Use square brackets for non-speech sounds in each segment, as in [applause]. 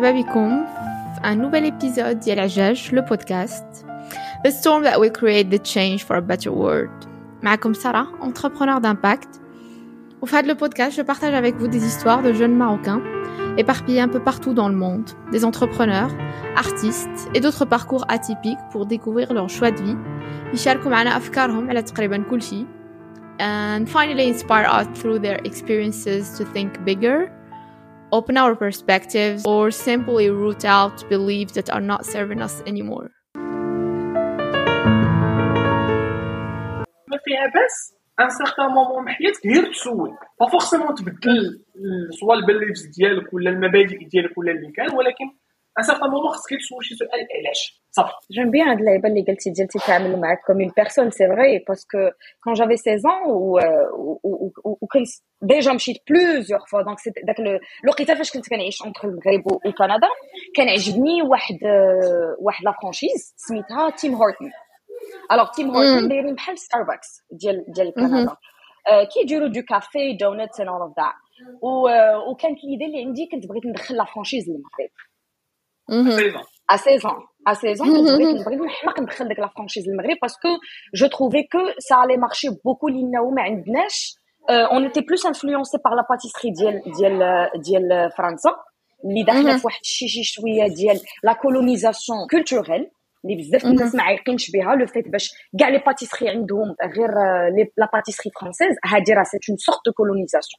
مرحبا بكم un nouvel épisode ديال عجاج le podcast The storm that will create the change for a better world معكم Sarah, entrepreneur d'impact Au fait le podcast, je partage avec vous des histoires de jeunes Marocains éparpillés un peu partout dans le monde, des entrepreneurs, artistes et d'autres parcours atypiques pour découvrir leur choix de vie. يشاركوا معنا sur على تقريبا كل شيء and finally inspire us through their experiences to think bigger open our perspectives, or simply root out beliefs that are not serving us anymore. ما فيها باس ان سيغتان مومون من حياتك هي تسول ففورسيمون تبدل سوا البليفز ديالك ولا المبادئ ديالك ولا اللي كان ولكن à un certain moment, parce qu'elle souche, elle, elle lèche. J'aime bien le label Legal TGLT Family Mac comme une personne, c'est vrai, parce que quand j'avais 16 ans, euh, ou, ou, ou, déjà, je me suis plusieurs fois, donc c'était, le le, le que je suis entre le Grébo et le Canada, qu'elle ait j'ai mis, la franchise, Smitha, Tim Horton. Alors, Tim Horton, mm. il un est Starbucks, mm-hmm. Canada. Euh, qui est du café, donuts and all of that. Ou, euh, quand l'idée, elle indique que tu voudrais la franchise, le Maroc. À 16 mhm. ans. À 16 ans, je trouvais que franchise parce que je trouvais que ça allait marcher beaucoup euh, On était plus influencé par la pâtisserie française, mhm. la colonisation culturelle. Mhm. Le fait que bah, les pâtisseries, euh, la pâtisserie française, c'est une sorte de colonisation.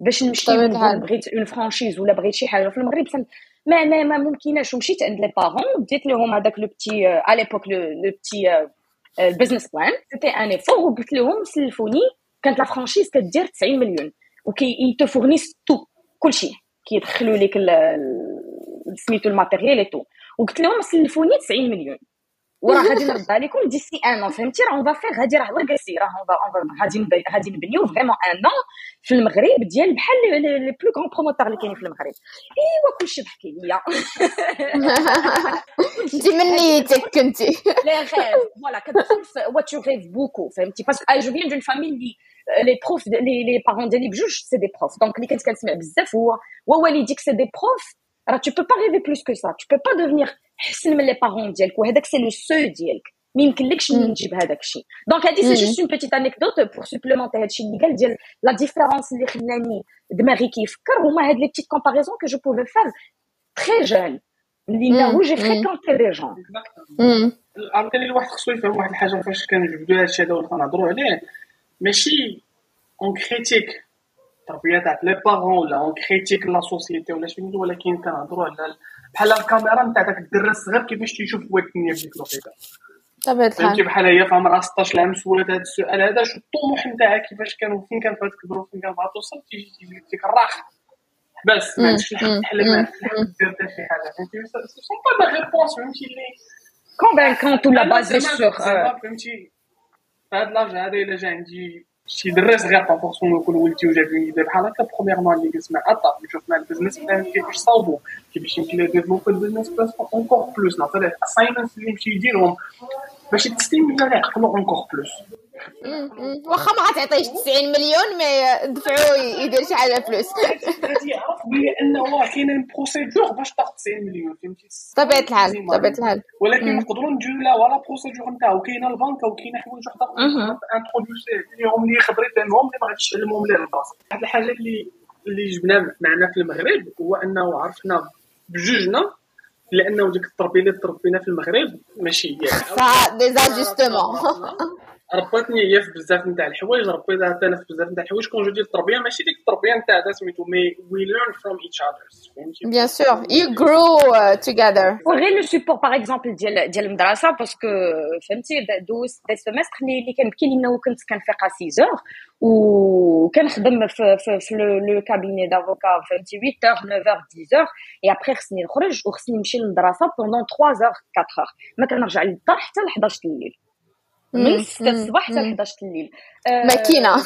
باش نمشي بغيت اون فرانشيز ولا بغيت شي حاجه في المغرب سم... ما ما ما ممكناش ومشيت عند لي بارون بديت لهم هذاك لو بتي على ليبوك لو بتي البزنس بلان سيتي ان ايفور وقلت لهم سلفوني كانت لا فرانشيز كدير 90 مليون وكي تو فورنيس تو كلشي كيدخلوا لك سميتو الماتيريال اي تو وقلت لهم سلفوني 90 مليون wara [laughs] [laughs] bah, on va faire on va vraiment un an les plus grand promoteur [laughs] tu rêves beaucoup parce que ah, je viens d'une famille euh, les prof les les parents d'elibjouche c'est des profs. donc likatka sm3 hein. ouais c'est des profs. alors tu peux pas rêver plus que ça tu peux pas devenir c'est même les parents qui c'est le donc c'est juste une petite anecdote pour supplémenter la différence d'hygiène de Marie Kif car au les petites comparaisons que je pouvais faire très jeune où j'ai fréquenté des gens je mais on critique les parents on critique la société on critique la société بحال الكاميرا نتاع داك الدرا الصغير كيفاش تيشوف ولد الدنيا في ديك الوقيته بطبيعه الحال فهمتي بحال هي في عمرها 16 عام سولات هذا السؤال هذا شو الطموح نتاعها كيفاش كانوا فين كانت غادي تكبر وفين كانت غادي توصل تيجي تيجي ديك الراحه بس ما عندكش الحق تحلم ما عندكش الحق دير حتى شي حاجه فهمتي سون با ريبونس فهمتي اللي كونفانكونت ولا باز سور فهمتي فهاد لاج هذا الا جا عندي شي دراس غير طاف خصهم يكون ولدي وجاب يدير بحال هكا بخوميير برومييرمون اللي جلس مع الطاف مع البزنس بلان كيفاش صاوبو كيفاش يمكن ديفلوبي البزنس بلان اونكور بلوس نعطي ليه اساينمنت اللي يمشي يديرهم باش التسليم ولا يعقلو اونكور بلوس واخا ما غاتعطيش 90 مليون مي دفعو يدير شي حاجه فلوس [laughs] انه بانه كاينه البروسيدور باش تاخذ 90 مليون فهمتي بطبيعه الحال بطبيعه الحال ولكن نقدروا نديروا لها ولا بروسيدور نتاعو كاينه البنكه وكاينه حوايج وحده انتروديوسي ليهم اللي خبريت لهم اللي ما غاديش تعلمهم ليه البلاصه واحد الحاجه اللي اللي جبنا معنا في المغرب هو انه عرفنا بجوجنا لانه ديك التربيه اللي تربينا في المغرب ماشي هي ديزاجستمون [laughs] [laughs] رباتني هي في بزاف نتاع الحوايج ربيتها حتى انا في بزاف نتاع الحوايج كون جو ديال التربيه ماشي ديك التربيه نتاع هذا سميتو مي وي ليرن فروم ايتش اذرز بيان سور يو جرو توغيذر وغير لو سيبور باغ اكزومبل ديال ديال المدرسه باسكو فهمتي دوزت دي سيمستر اللي كان بكي لانه كنت كنفيق على 6 اور وكنخدم في في في لو كابيني دافوكا فهمتي 8 اور 9 اور 10 اور اي ابخي خصني نخرج وخصني نمشي للمدرسه بوندون 3 اور 4 اور ما كنرجع للدار حتى ل 11 الليل من 6 الصباح حتى 11 الليل ماكينه آه،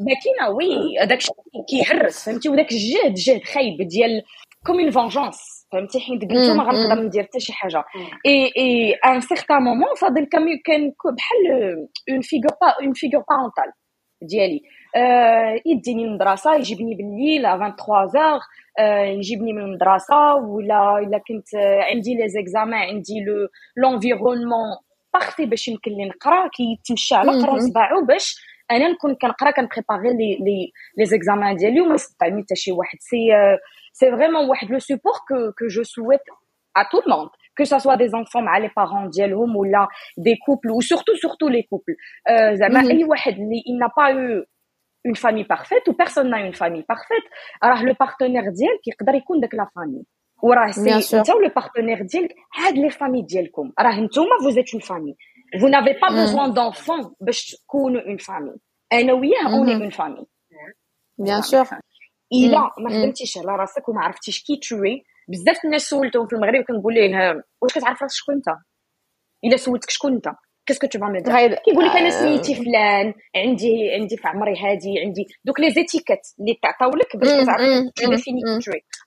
ماكينه وي هذاك الشيء كيهرس فهمتي وذاك الجهد جهد خايب ديال كوم اون فونجونس فهمتي حيت قلت ما غنقدر ندير حتى شي حاجه اي اي ان سيغتان مومون فاضل كان بحال اون فيغور با اون فيغور بارونتال ديالي آه يديني للمدرسه يجيبني بالليل 23 زار آه، يجيبني من المدرسه ولا الا كنت عندي لي زيكزامان عندي لو لونفيرونمون باغفي باش يمكن لي نقرا كيتمشى على قرا صباعو باش انا نكون كنقرا كنبريباري لي لي لي زيكزامان ديالي وما نسد حتى شي واحد سي سي فريمون واحد لو سوبور كو كو جو سويت ا تو الموند que ça soit des enfants مع لي بارون ديالهم ولا دي كوبل وسورتو سورتو لي كوبل زعما اي واحد اللي il با eu une famille parfaite ou personne n'a une famille parfaite راه لو بارتنير ديالك يقدر يكون داك لا فامي وراه سي انت ولو بارتنير ديالك هاد لي فامي ديالكم راه نتوما فو زيت اون فامي فو نافي با بوزوان دونفون باش تكونوا اون فامي انا وياه mm-hmm. اوني اون فامي بيان سور الا mm. ما mm. خدمتيش على راسك وما عرفتيش كي تشوي بزاف الناس سولتهم في المغرب كنقول ليه واش كتعرف راسك شكون انت الا سولتك شكون انت كيسكو تو فامي كيقول لك انا آه. سميتي فلان عندي عندي في عمري هادي عندي دوك لي زيتيكات اللي تعطاو لك باش انا فيني تشوي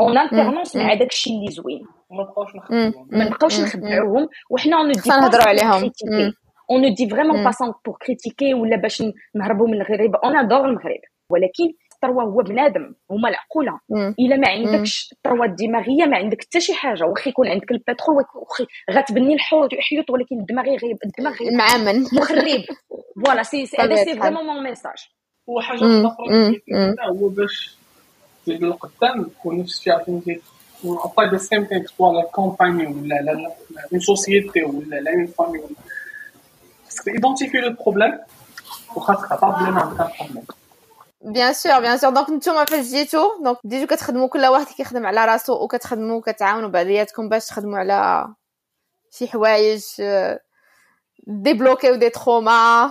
اون mm. mm. mm. انترنونس مع داك الشيء اللي زوين ما نبقاوش نخدعوهم ما نبقاوش نخدعوهم وحنا اون دي نهضروا عليهم اون نو دي فريمون با بور كريتيكي ولا باش نهربوا من الغريب اون ادور المغرب ولكن الثروه هو بنادم هما العقوله الا ما عندكش الثروه الدماغيه ما عندك حتى شي حاجه واخا يكون عندك البترول واخا غتبني الحيوط ولكن الدماغ غيب الدماغ غيب معامن مخرب فوالا سي هذا سي فريمون مون ميساج وحاجه اخرى هو باش تزيد للقدام ونفس الشيء عاوتاني ابلاي ذا سيم ثينك سوا لا كومباني ولا على اون سوسيتي ولا على اون فامي ولا خاصك ايدونتيفي لو بروبليم وخاصك تعرف بلي عندك بروبليم بيان سور بيان سور دونك نتوما فاش جيتو دونك ديجو كتخدموا كل واحد كيخدم على راسو وكتخدموا وكتعاونوا بعضياتكم باش تخدموا على شي حوايج ديبلوكيو دي تروما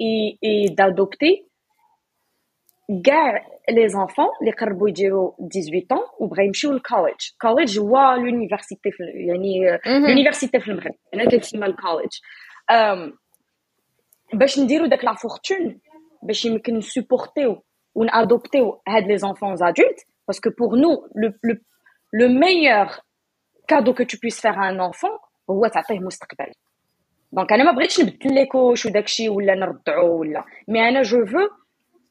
et d'adopter gar les enfants les 18 18 ans au collège College College l'université يعني euh, mhm. l'université la fortune, bah je supporter ou adopter les enfants adultes parce que pour nous le meilleur cadeau que tu puisses faire à un enfant, دونك انا ما بغيتش نبدل لي كوش وداكشي ولا نرضعو ولا مي انا جو فو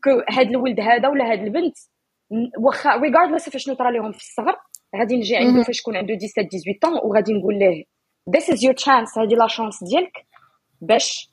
كو هاد الولد هذا ولا هاد البنت واخا ريغاردليس فاش شنو لهم في الصغر غادي نجي عنده فاش يكون عنده 17 18 طون وغادي نقول ليه ذيس از يور تشانس هادي لا شانس ديالك باش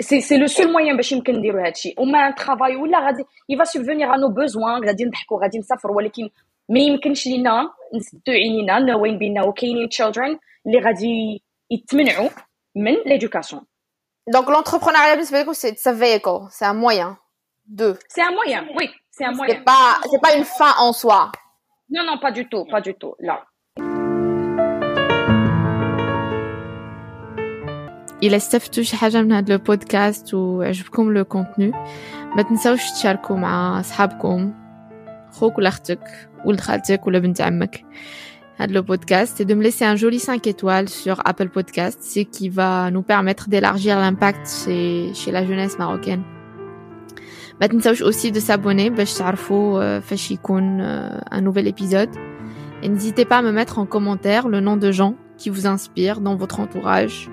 c'est c'est le seul moyen باش يمكن نديروا هادشي وما travail ولا غادي il va subvenir à nos besoins pas نضحكوا غادي نسافروا ولكن ما يمكنش لينا نسدو عينينا ناويين بينا وكاينين children اللي غادي يتمنعوا من l'éducation Donc l'entrepreneuriat, c'est un véhicule, c'est un moyen. Deux. C'est un moyen, oui, c'est un moyen. C'est pas, c'est pas une fin en soi. Non, non, pas du tout, pas du tout. Là, الى استفدتوا شي حاجه من هذا البودكاست وعجبكم لو avec ما تنساوش تشاركوا مع اصحابكم خوك ولا اختك ولد خالتك ولا بنت عمك هذا البودكاست et de me laisser un joli 5 étoiles sur Apple Podcast ce qui va nous permettre d'élargir l'impact chez, chez la jeunesse marocaine ما تنساوش aussi de s'abonner باش تعرفوا euh, فاش يكون euh, un nouvel épisode et n'hésitez pas à me mettre en commentaire le nom de gens qui vous inspirent dans votre entourage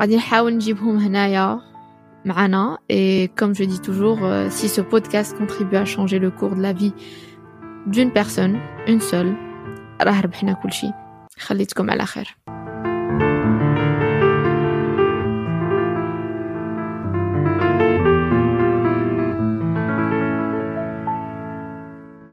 غادي نحاول mana et comme je dis toujours euh, si ce podcast contribue à changer le cours de la vie d'une personne une seule راه ربحنا كلشي خليتكم